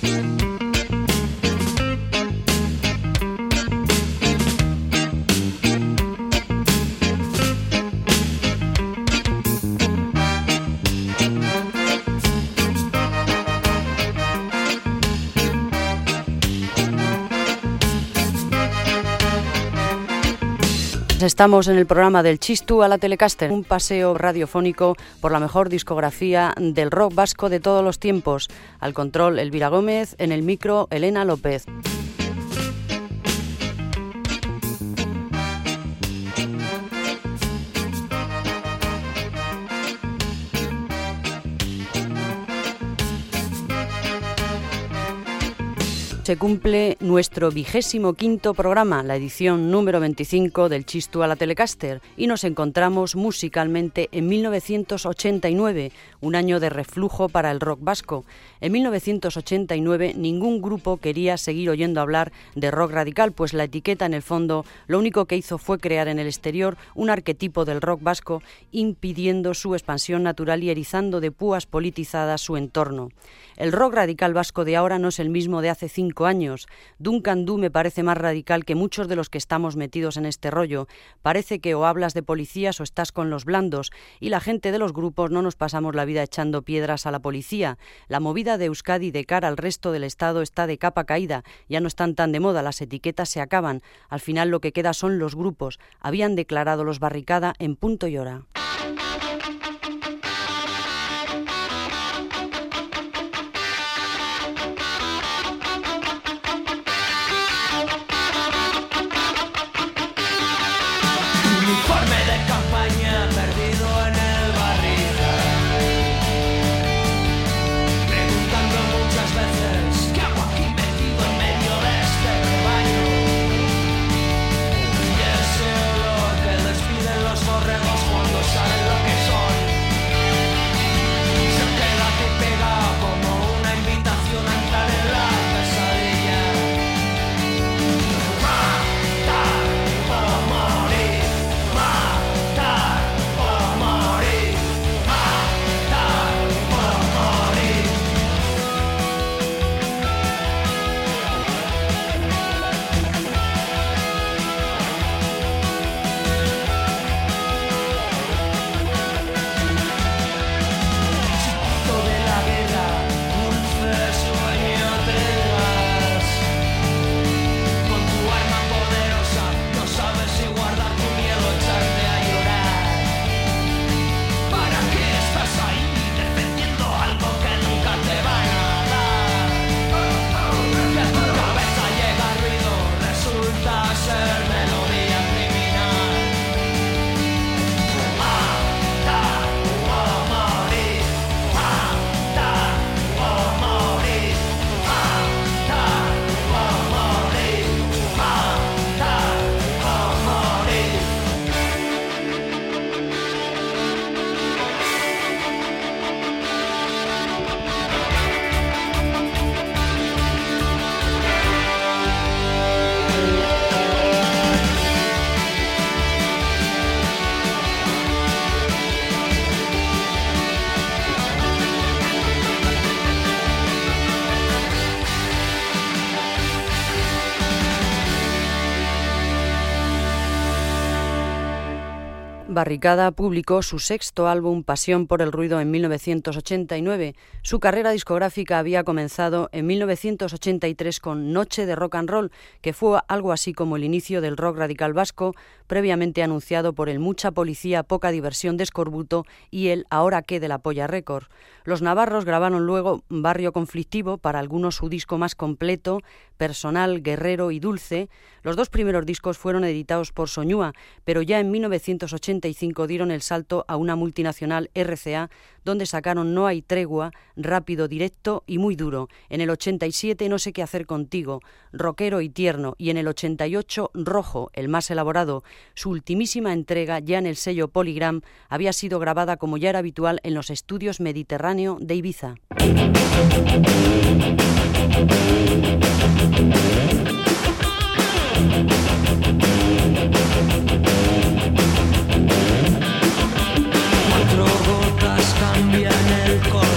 Thank you. Estamos en el programa del Chistu a la Telecaster, un paseo radiofónico por la mejor discografía del rock vasco de todos los tiempos. Al control Elvira Gómez, en el micro Elena López. Se cumple nuestro vigésimo quinto programa, la edición número 25 del Chistu a la Telecaster, y nos encontramos musicalmente en 1989, un año de reflujo para el rock vasco. En 1989 ningún grupo quería seguir oyendo hablar de rock radical, pues la etiqueta en el fondo lo único que hizo fue crear en el exterior un arquetipo del rock vasco, impidiendo su expansión natural y erizando de púas politizadas su entorno. El rock radical vasco de ahora no es el mismo de hace cinco años. Duncan Du me parece más radical que muchos de los que estamos metidos en este rollo. Parece que o hablas de policías o estás con los blandos, y la gente de los grupos no nos pasamos la vida echando piedras a la policía. La movida de Euskadi de cara al resto del Estado está de capa caída, ya no están tan de moda, las etiquetas se acaban. Al final lo que queda son los grupos. Habían declarado los barricada en punto y hora. Barricada publicó su sexto álbum Pasión por el Ruido en 1989. Su carrera discográfica había comenzado en 1983 con Noche de Rock and Roll, que fue algo así como el inicio del rock radical vasco, previamente anunciado por el Mucha Policía, Poca Diversión de Escorbuto y el Ahora qué de la Polla Record. Los navarros grabaron luego Barrio Conflictivo, para algunos su disco más completo, personal, guerrero y dulce. Los dos primeros discos fueron editados por Soñúa, pero ya en 1985 dieron el salto a una multinacional RCA, donde sacaron No hay tregua, rápido, directo y muy duro. En el 87 No sé qué hacer contigo, rockero y tierno, y en el 88 Rojo, el más elaborado. Su ultimísima entrega, ya en el sello Polygram, había sido grabada como ya era habitual en los estudios Mediterráneo de Ibiza. Cambian el color.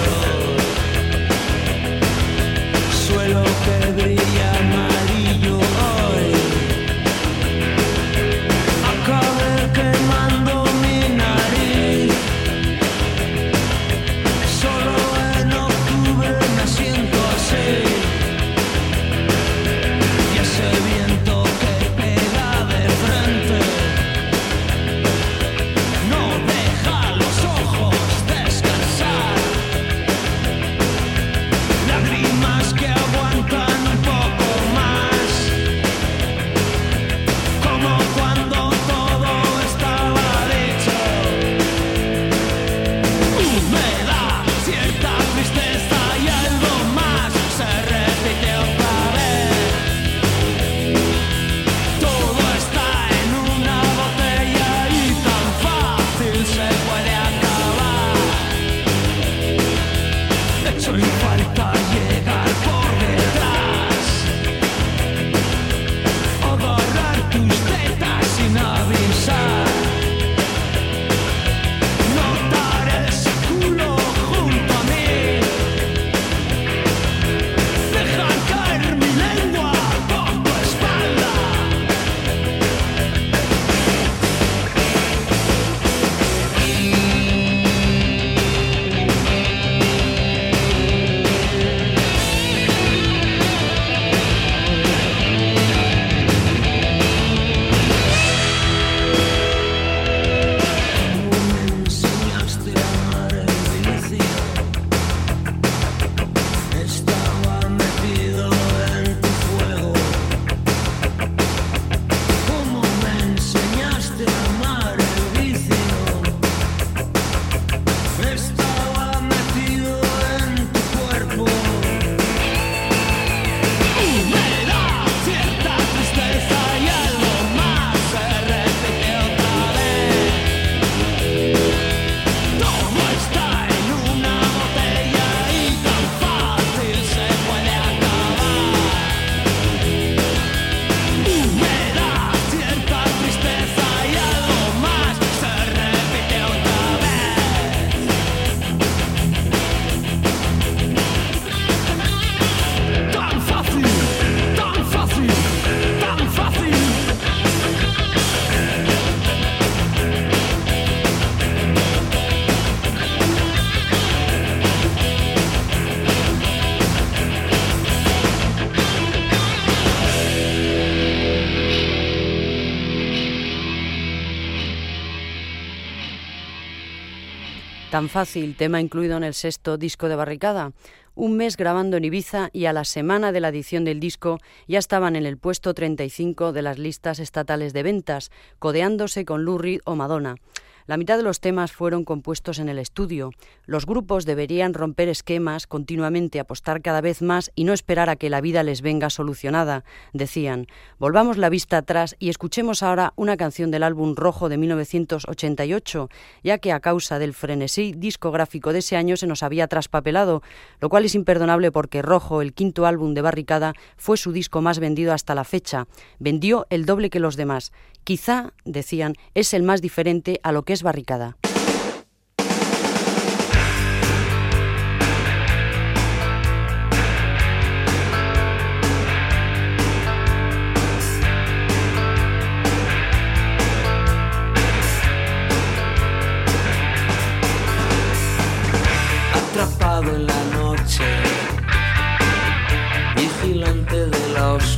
Tan fácil, tema incluido en el sexto disco de Barricada. Un mes grabando en Ibiza y a la semana de la edición del disco ya estaban en el puesto 35 de las listas estatales de ventas, codeándose con Lou Reed o Madonna. La mitad de los temas fueron compuestos en el estudio. Los grupos deberían romper esquemas, continuamente apostar cada vez más y no esperar a que la vida les venga solucionada, decían. Volvamos la vista atrás y escuchemos ahora una canción del álbum Rojo de 1988, ya que a causa del frenesí discográfico de ese año se nos había traspapelado, lo cual es imperdonable porque Rojo, el quinto álbum de Barricada, fue su disco más vendido hasta la fecha. Vendió el doble que los demás Quizá, decían, es el más diferente a lo que es barricada. Atrapado en la noche, vigilante de la oscuridad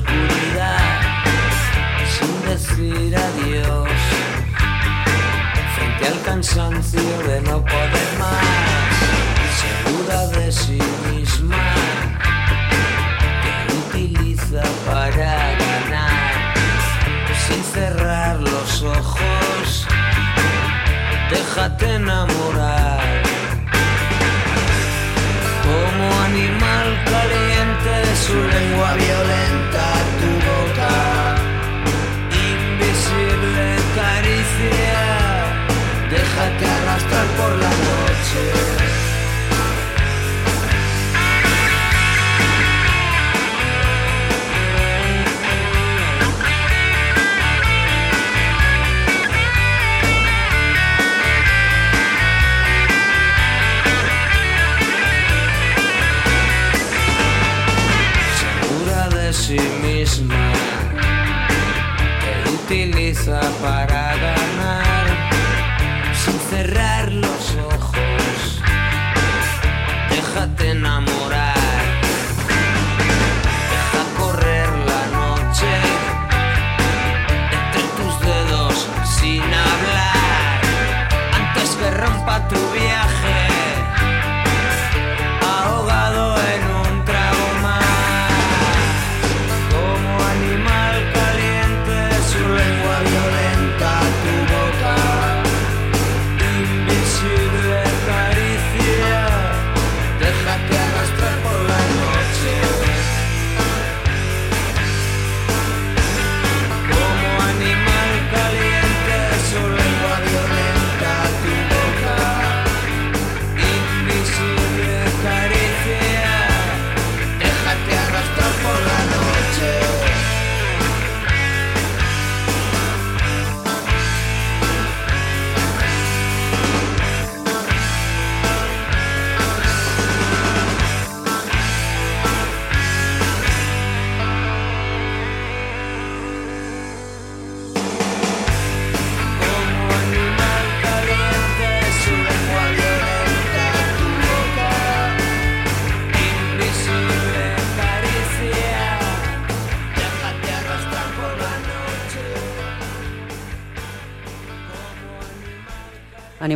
cansancio de no poder más, segura de sí misma, que utiliza para ganar sin cerrar los ojos. Déjate enamorar como animal caliente, su lengua violenta,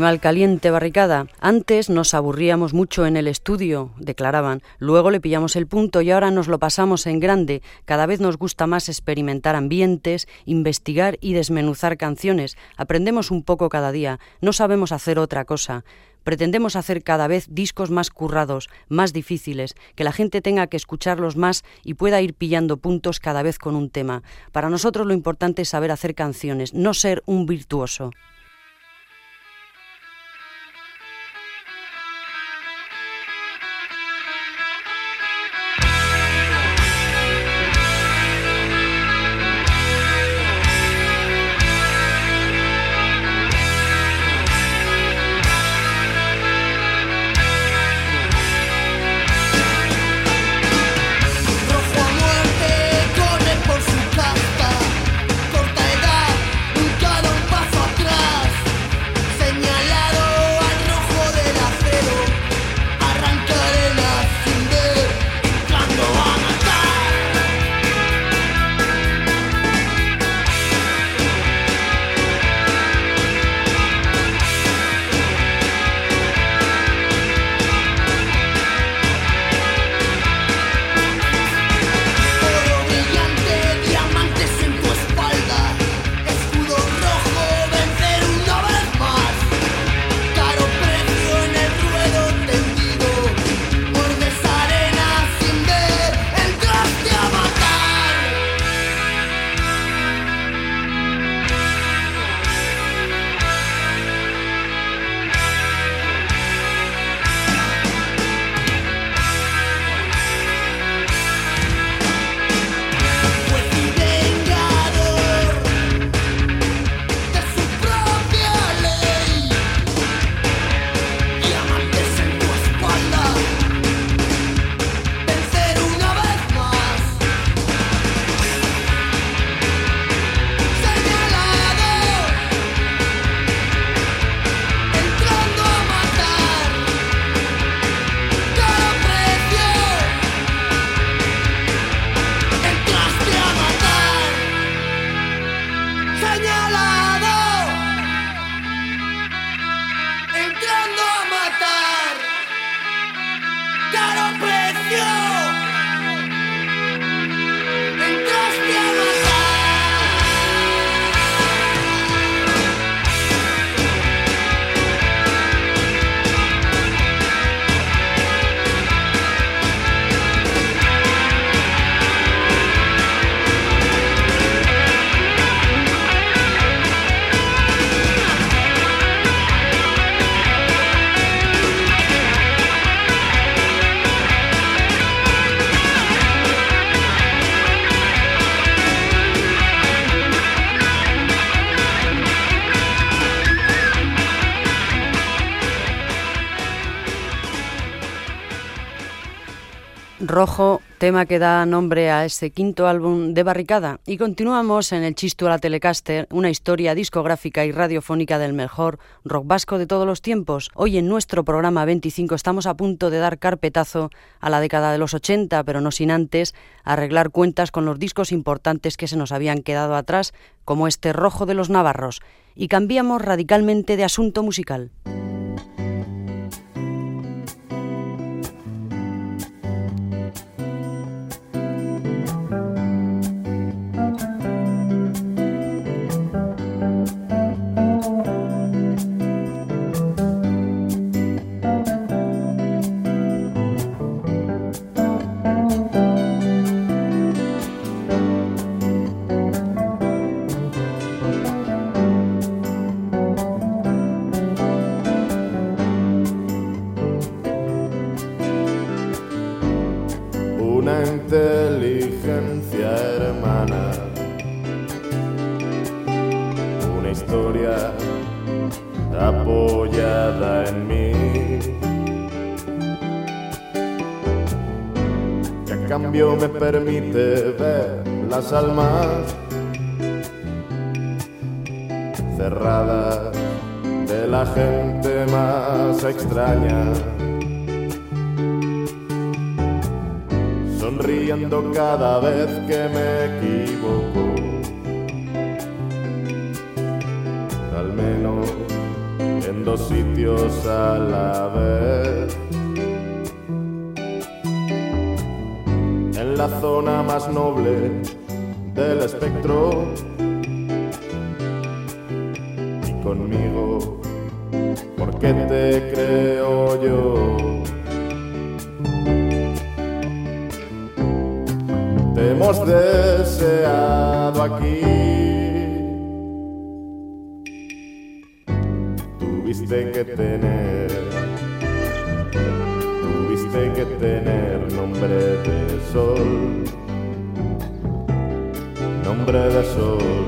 Animal caliente, barricada. Antes nos aburríamos mucho en el estudio, declaraban. Luego le pillamos el punto y ahora nos lo pasamos en grande. Cada vez nos gusta más experimentar ambientes, investigar y desmenuzar canciones. Aprendemos un poco cada día. No sabemos hacer otra cosa. Pretendemos hacer cada vez discos más currados, más difíciles, que la gente tenga que escucharlos más y pueda ir pillando puntos cada vez con un tema. Para nosotros lo importante es saber hacer canciones, no ser un virtuoso. Rojo, tema que da nombre a este quinto álbum de Barricada. Y continuamos en el Chisto a la Telecaster, una historia discográfica y radiofónica del mejor rock vasco de todos los tiempos. Hoy en nuestro programa 25 estamos a punto de dar carpetazo a la década de los 80, pero no sin antes arreglar cuentas con los discos importantes que se nos habían quedado atrás, como este Rojo de los Navarros. Y cambiamos radicalmente de asunto musical. Permite ver las almas cerradas de la gente más extraña. Sonriendo cada vez que me equivoco. Al menos en dos sitios a la vez. La zona más noble del espectro. Y conmigo, porque te creo yo. Te hemos deseado aquí. Tuviste que tener, nombre de sol.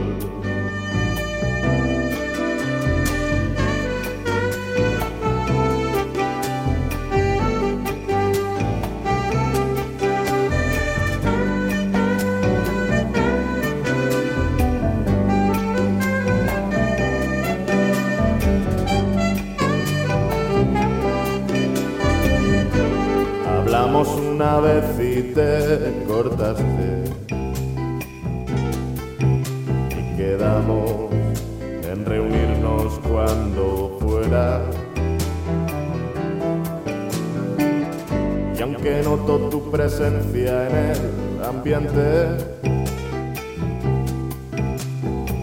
una vez y te cortaste. Tu presencia en el ambiente,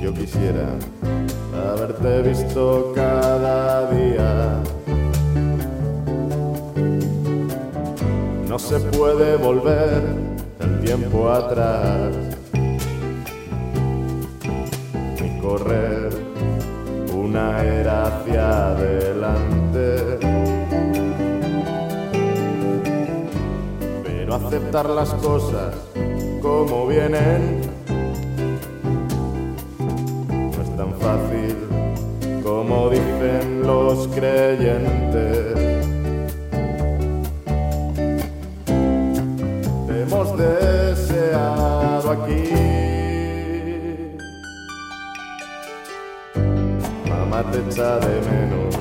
yo quisiera haberte visto cada día. No se puede volver el tiempo atrás aceptar las cosas como vienen no es tan fácil como dicen los creyentes. deseado aquí. Mamá te echa de menos,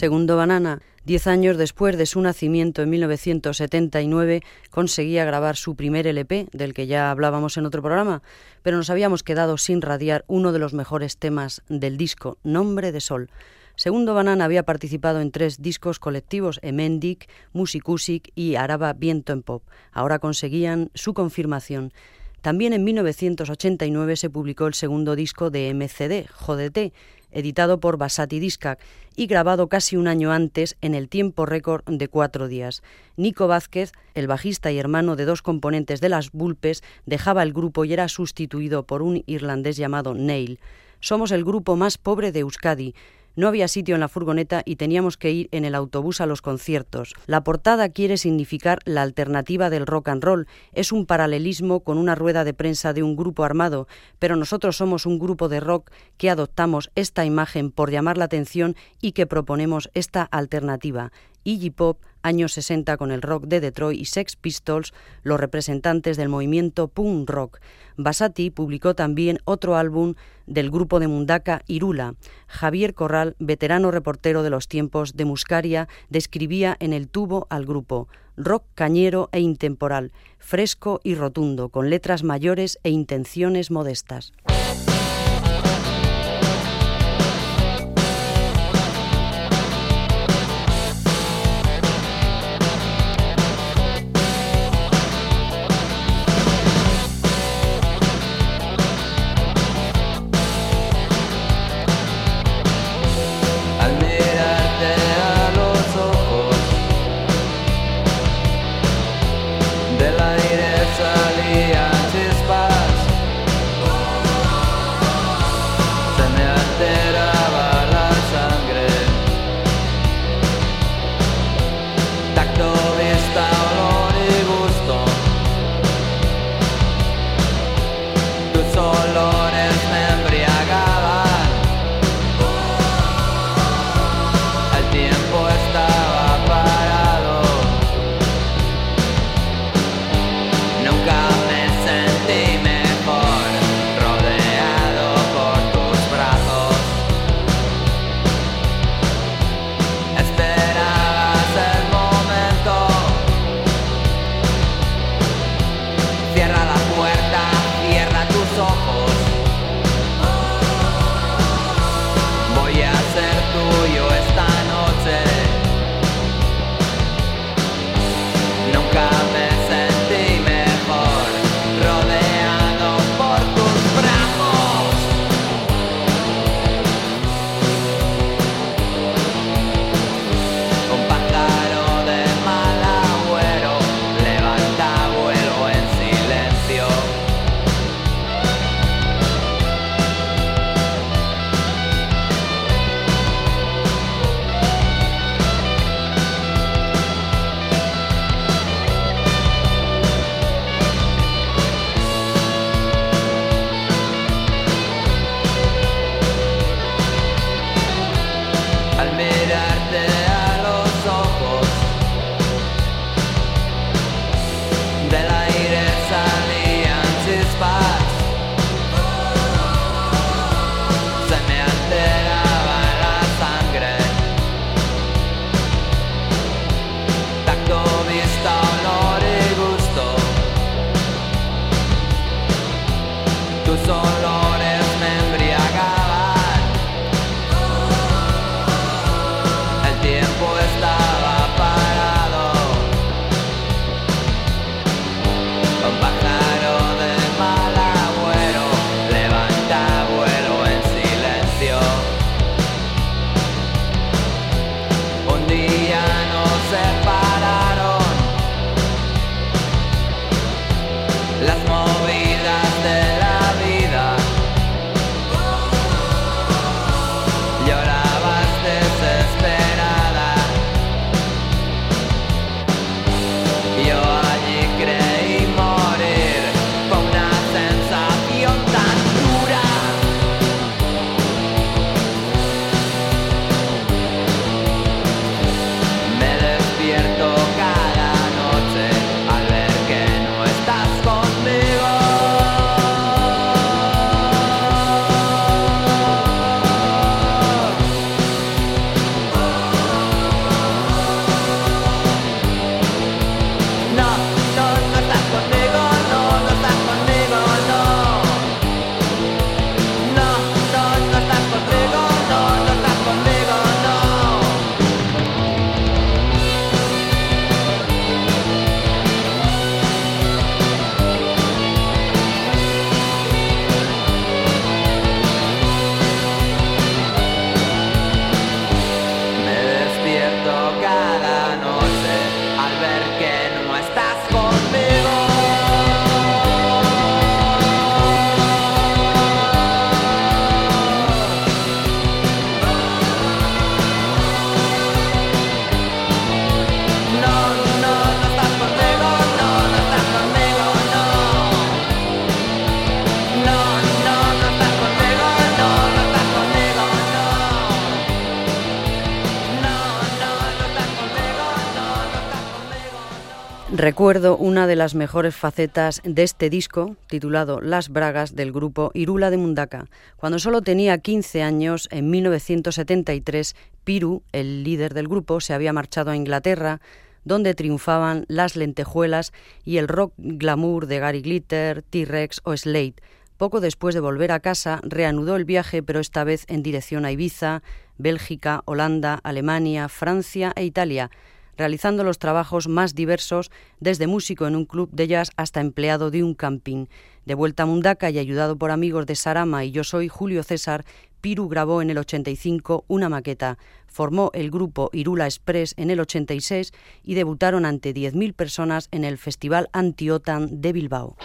Segundo Banana, diez años después de su nacimiento en 1979, conseguía grabar su primer LP, del que ya hablábamos en otro programa, pero nos habíamos quedado sin radiar uno de los mejores temas del disco, Nombre de Sol. Segundo Banana había participado en tres discos colectivos, Emendic, Musicusic y Araba Viento en Pop. Ahora conseguían su confirmación. También en 1989 se publicó el segundo disco de MCD, JDT, editado por Basati Discac y grabado casi un año antes en el tiempo récord de cuatro días. Nico Vázquez, el bajista y hermano de dos componentes de las Bulpes, dejaba el grupo y era sustituido por un irlandés llamado Neil. Somos el grupo más pobre de Euskadi. No había sitio en la furgoneta y teníamos que ir en el autobús a los conciertos. La portada quiere significar la alternativa del rock and roll. Es un paralelismo con una rueda de prensa de un grupo armado, pero nosotros somos un grupo de rock que adoptamos esta imagen por llamar la atención y que proponemos esta alternativa. Iggy Pop, años 60 con el rock de Detroit y Sex Pistols, los representantes del movimiento punk rock. Basati publicó también otro álbum del grupo de Mundaka Irula. Javier Corral, veterano reportero de los tiempos de Muscaria, describía en el tubo al grupo rock cañero e intemporal, fresco y rotundo, con letras mayores e intenciones modestas. Recuerdo una de las mejores facetas de este disco, titulado Las Bragas, del grupo Irula de Mundaka. Cuando solo tenía 15 años, en 1973, Piru, el líder del grupo, se había marchado a Inglaterra, donde triunfaban las lentejuelas y el rock glamour de Gary Glitter, T-Rex o Slade. Poco después de volver a casa, reanudó el viaje, pero esta vez en dirección a Ibiza, Bélgica, Holanda, Alemania, Francia e Italia realizando los trabajos más diversos, desde músico en un club de jazz hasta empleado de un camping. De vuelta a Mundaca y ayudado por amigos de Sarama y yo soy Julio César, Piru grabó en el 85 una maqueta, formó el grupo Irula Express en el 86 y debutaron ante 10.000 personas en el Festival Antiotan de Bilbao.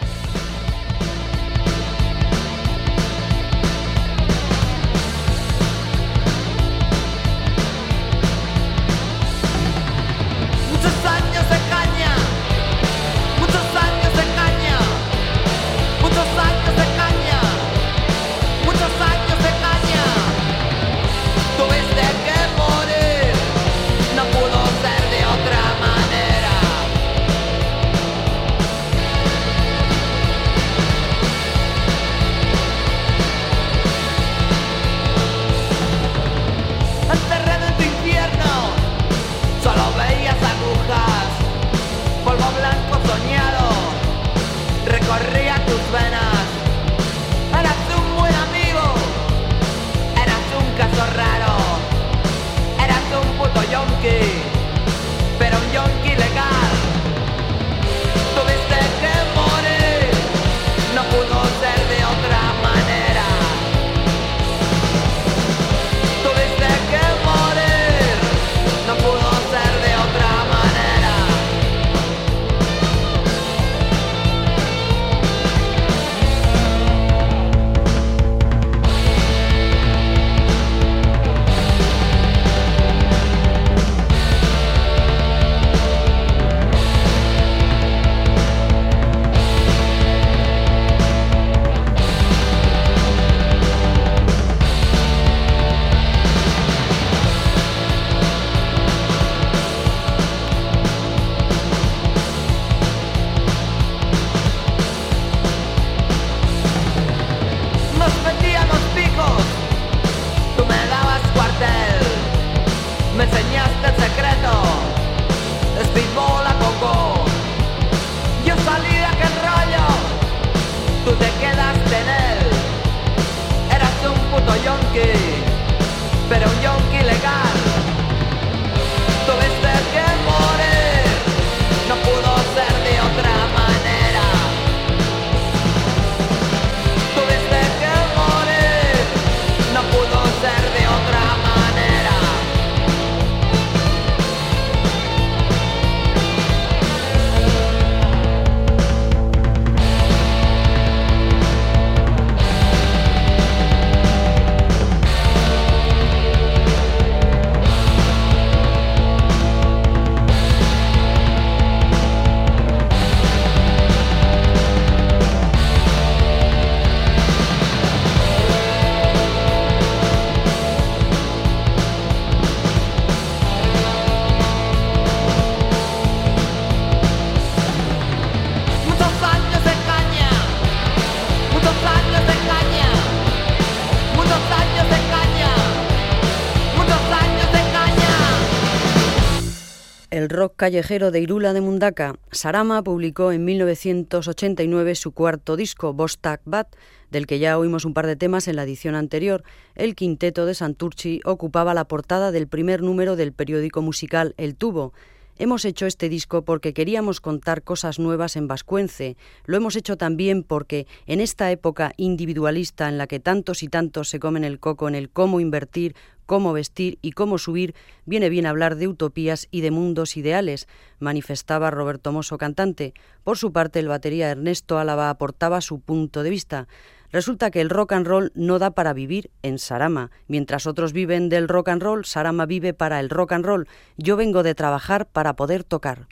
Callejero de Irula de Mundaka, Sarama publicó en 1989 su cuarto disco, Bostak Bat, del que ya oímos un par de temas en la edición anterior. El quinteto de Santurci ocupaba la portada del primer número del periódico musical El Tubo. Hemos hecho este disco porque queríamos contar cosas nuevas en Vascuence. Lo hemos hecho también porque en esta época individualista en la que tantos y tantos se comen el coco en el cómo invertir, cómo vestir y cómo subir, viene bien hablar de utopías y de mundos ideales, manifestaba Roberto Mosso, cantante. Por su parte, el batería Ernesto Álava aportaba su punto de vista. Resulta que el rock and roll no da para vivir en Sarama. Mientras otros viven del rock and roll, Sarama vive para el rock and roll. Yo vengo de trabajar para poder tocar.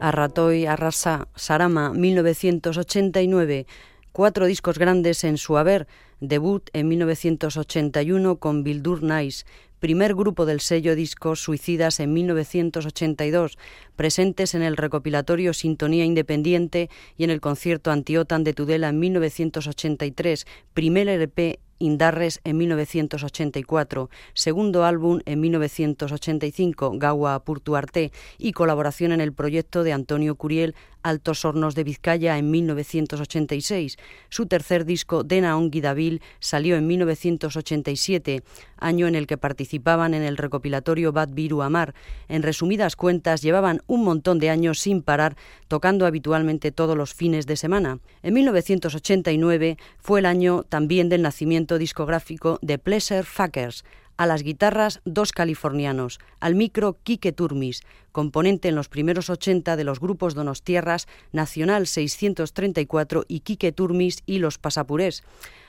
Arratoy Arrasa Sarama 1989, cuatro discos grandes en su haber, debut en 1981 con Bildur Nice, primer grupo del sello discos Suicidas en 1982, presentes en el recopilatorio Sintonía Independiente y en el concierto Antiotan de Tudela en 1983, primer LP Indarres en 1984, segundo álbum en 1985, Gawa Purtuarte, y colaboración en el proyecto de Antonio Curiel, Altos Hornos de Vizcaya, en 1986. Su tercer disco, Dena Onguidavil, salió en 1987, año en el que participaban en el recopilatorio Bad Viru Amar. En resumidas cuentas, llevaban un montón de años sin parar, tocando habitualmente todos los fines de semana. En 1989 fue el año también del nacimiento discográfico de Pleasure Fuckers, a las guitarras dos californianos, al micro Quique Turmis, componente en los primeros 80 de los grupos Donostierras, Nacional 634 y Quique Turmis y los Pasapurés.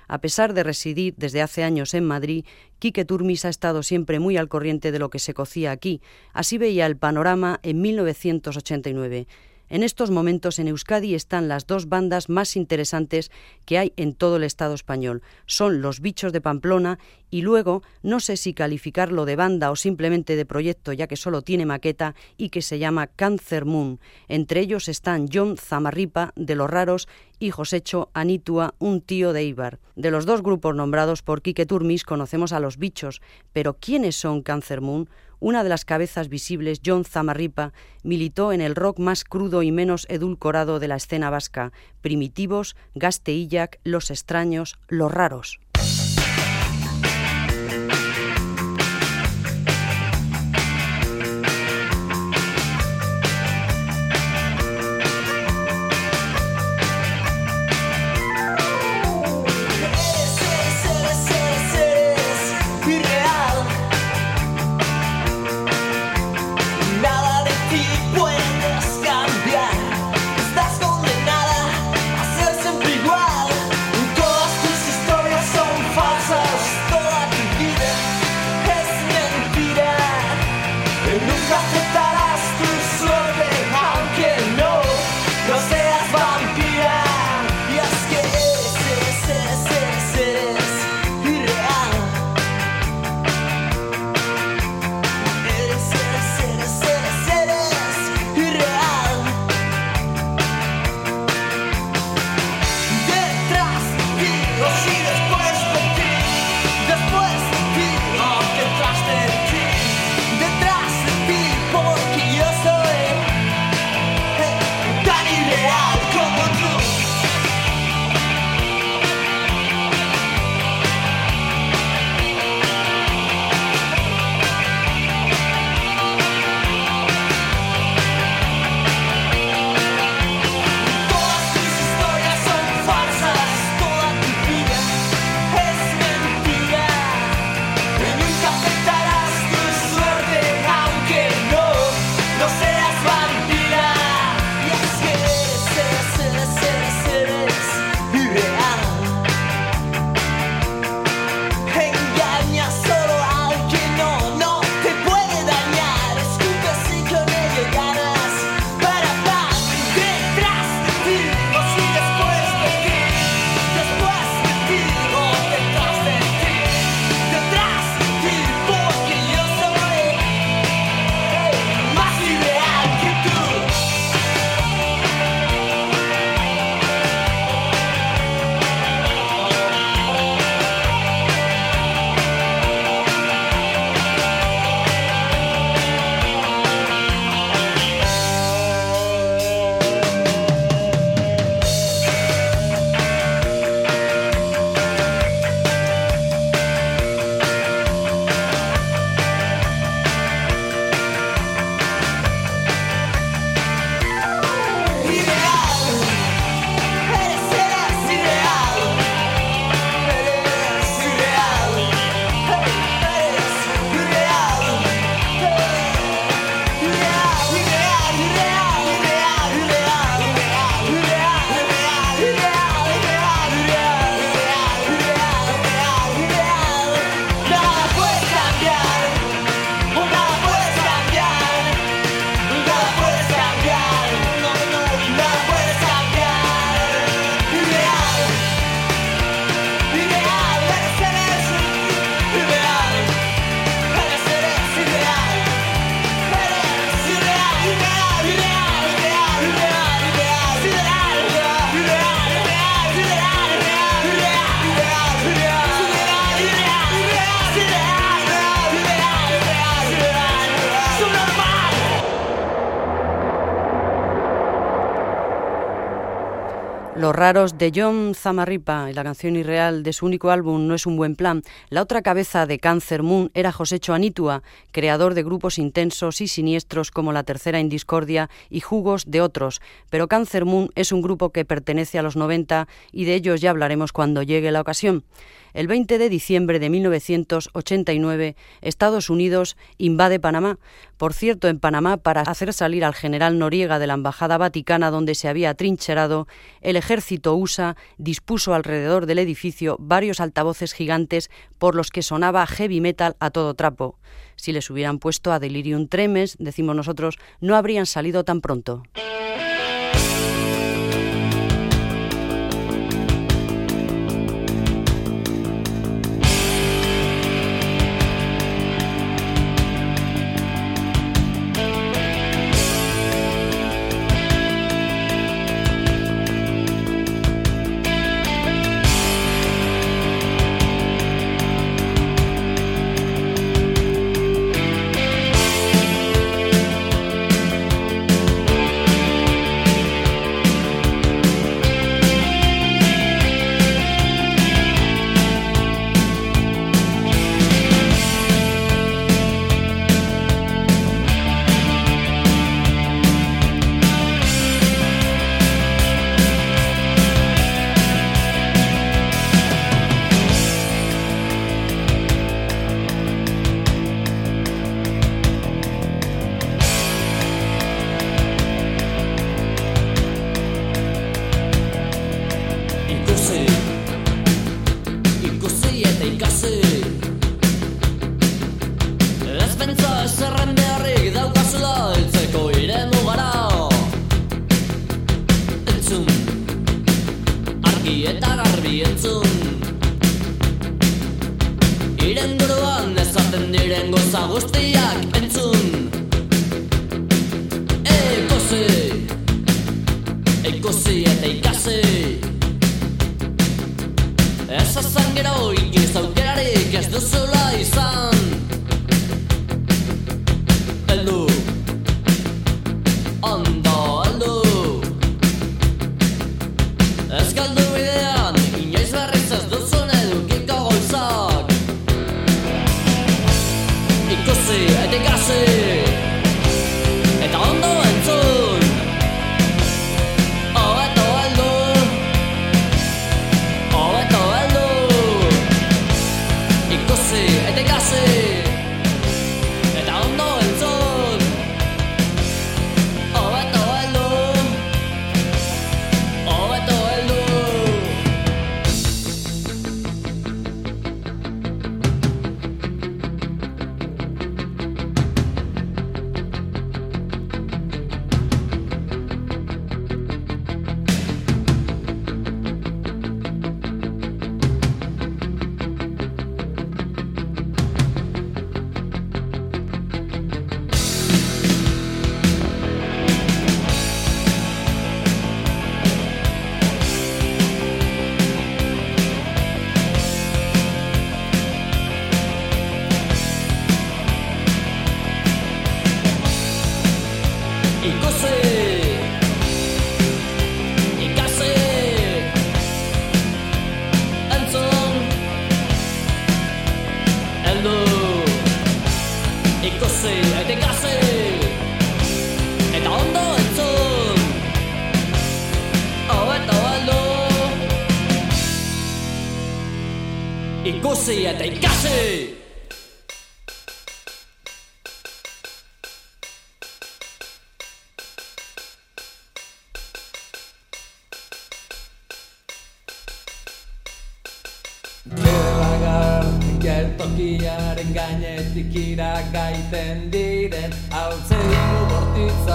A pesar de residir desde hace años en Madrid, Quique Turmis ha estado siempre muy al corriente de lo que se cocía aquí. Así veía el panorama en 1989. En estos momentos en Euskadi están las dos bandas más interesantes que hay en todo el Estado español. Son Los Bichos de Pamplona y luego, no sé si calificarlo de banda o simplemente de proyecto ya que solo tiene maqueta y que se llama Cancer Moon. Entre ellos están John Zamarripa de Los Raros y Josecho Anitua, un tío de Ibar. De los dos grupos nombrados por Quique Turmis conocemos a Los Bichos, pero ¿quiénes son Cancer Moon? Una de las cabezas visibles, John Zamarripa, militó en el rock más crudo y menos edulcorado de la escena vasca, Primitivos, Gasteillac, Los Extraños, Los Raros. Los raros de John Zamarripa y la canción irreal de su único álbum No es un buen plan. La otra cabeza de Cancer Moon era José Choanitua, creador de grupos intensos y siniestros como La Tercera Indiscordia y Jugos de otros. Pero Cancer Moon es un grupo que pertenece a los 90 y de ellos ya hablaremos cuando llegue la ocasión. El 20 de diciembre de 1989, Estados Unidos invade Panamá. Por cierto, en Panamá, para hacer salir al general Noriega de la Embajada Vaticana donde se había trincherado, el ejército USA dispuso alrededor del edificio varios altavoces gigantes por los que sonaba heavy metal a todo trapo. Si les hubieran puesto a Delirium Tremes, decimos nosotros, no habrían salido tan pronto. entzun Iren goroan ezaten diren goza guztiak entzun Ekozi Ekozi eta ikasi Ez azan gero ikiz aukerarik ez duzula izan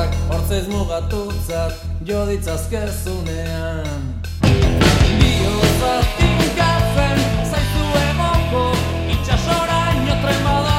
gauzak Hortzez mugatutzat jo ditzazkezunean Bioz bat tinkatzen zaitu emoko Itxasora inotren badan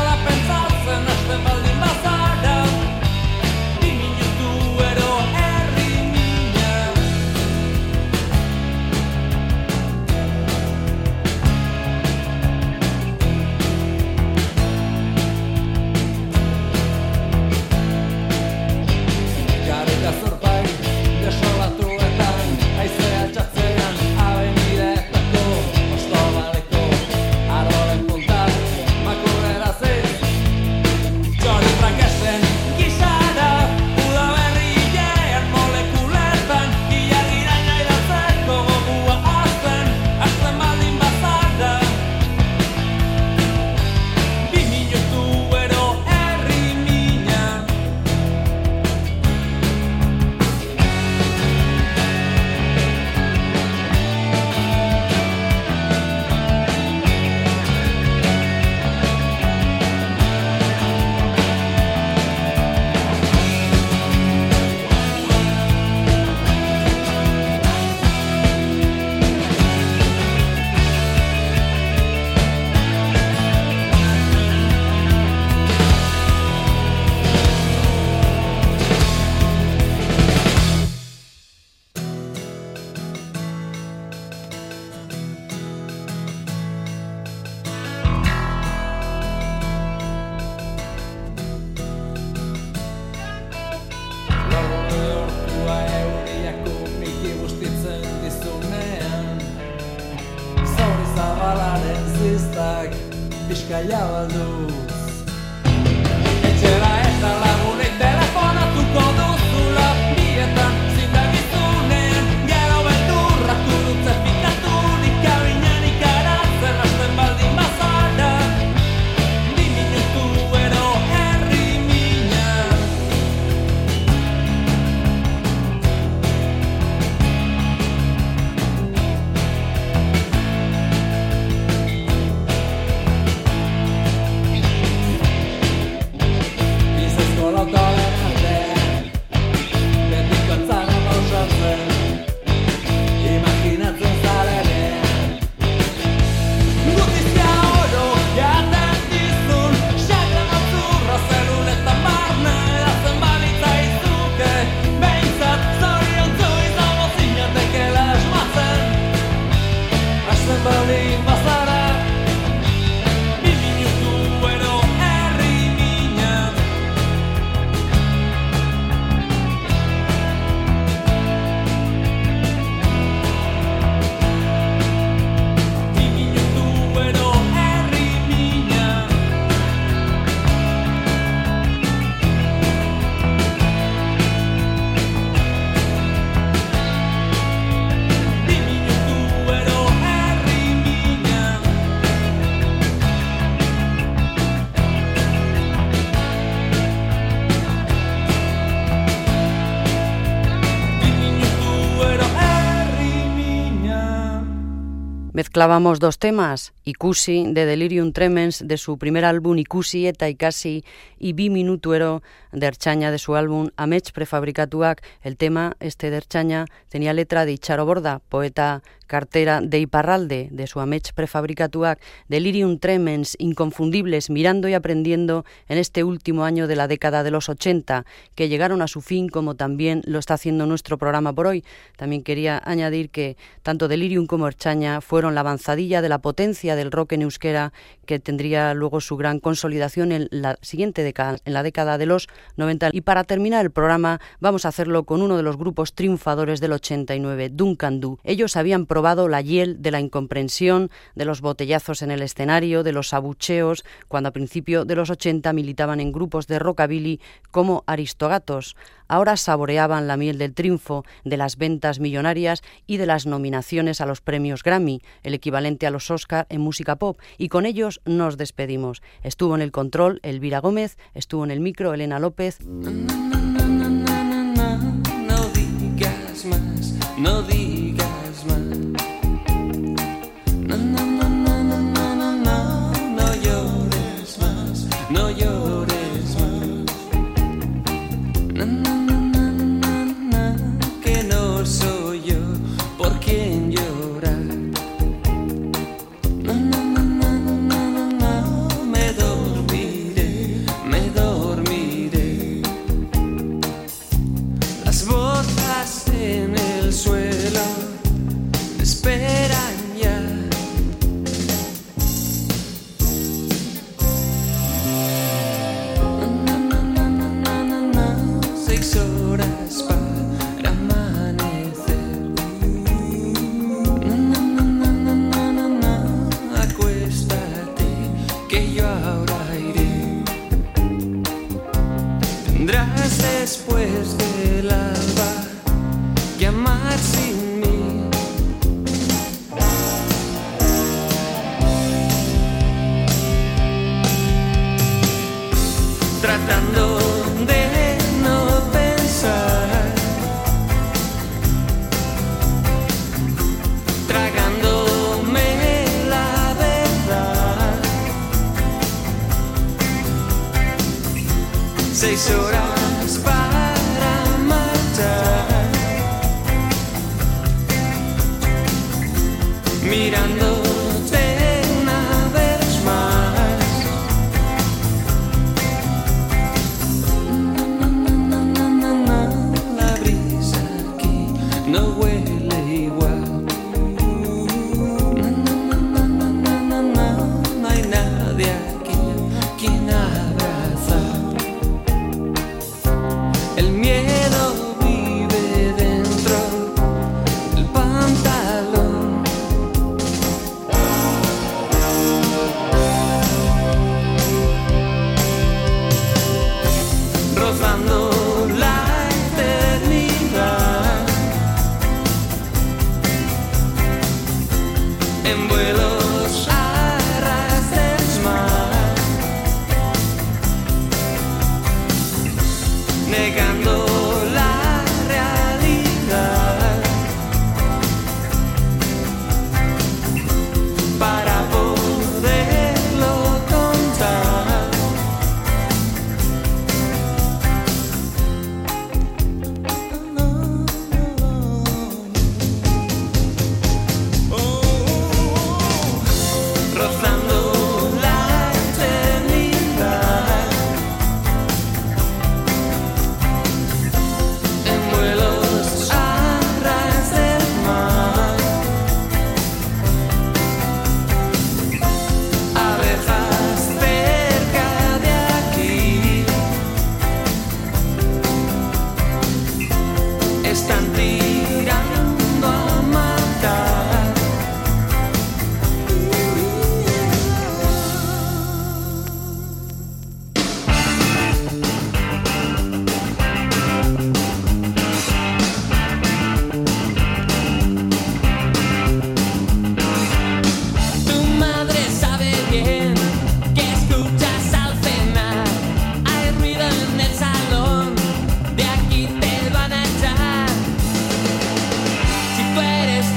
Mezclábamos dos temas, Ikusi de Delirium Tremens de su primer álbum Ikusi eta Ikasi y Bi Minutuero de su álbum Amech Prefabricatuak. El tema, este de Erchaña, tenía letra de Icharo Borda, poeta cartera de Iparralde, de su Amech Prefabricatuac, Delirium Tremens, inconfundibles, mirando y aprendiendo en este último año de la década de los 80, que llegaron a su fin como también lo está haciendo nuestro programa por hoy. También quería añadir que tanto Delirium como Erchaña fueron la avanzadilla de la potencia del rock en euskera que tendría luego su gran consolidación en la siguiente década, en la década de los 90. Y para terminar el programa vamos a hacerlo con uno de los grupos triunfadores del 89, Duncan Du. Ellos habían probado la hiel de la incomprensión, de los botellazos en el escenario, de los abucheos, cuando a principio de los 80 militaban en grupos de rockabilly como Aristogatos. Ahora saboreaban la miel del triunfo, de las ventas millonarias y de las nominaciones a los premios Grammy, el equivalente a los Oscar en música pop, y con ellos nos despedimos. Estuvo en el control Elvira Gómez, estuvo en el micro Elena López.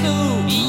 No.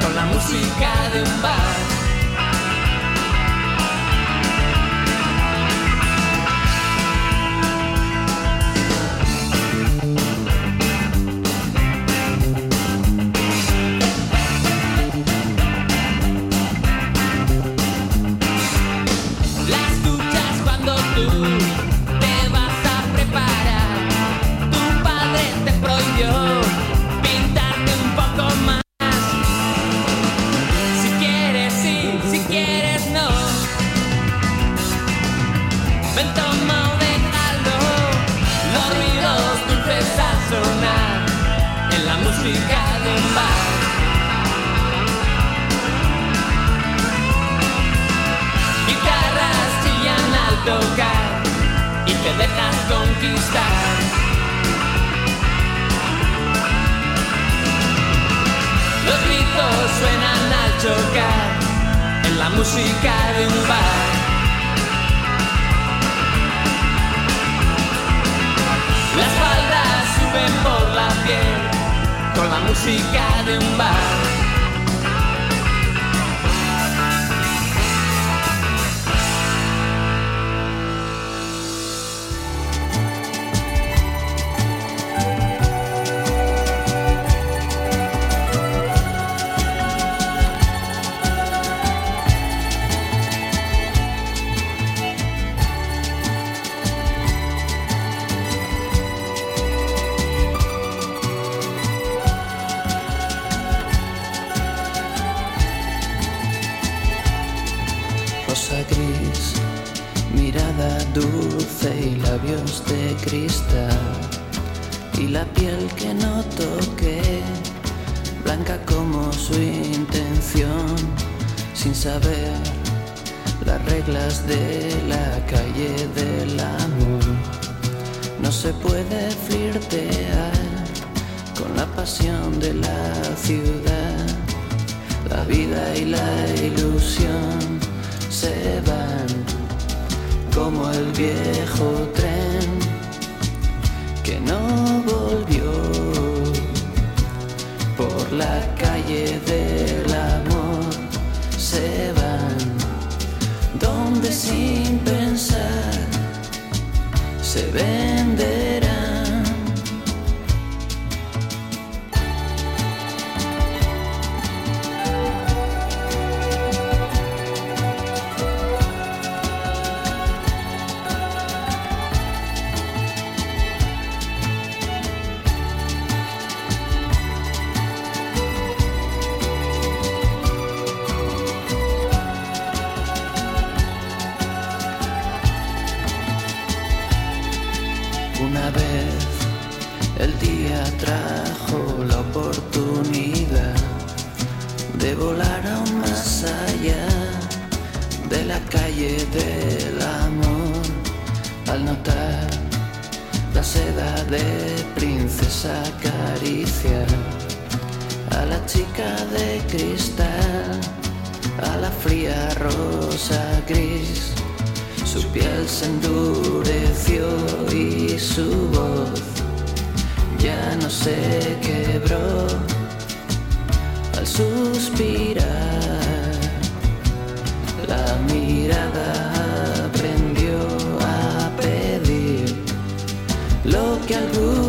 con la música de un bar. la música de un bar. de cristal a la fría rosa gris. Su piel se endureció y su voz ya no se quebró al suspirar. La mirada aprendió a pedir lo que algún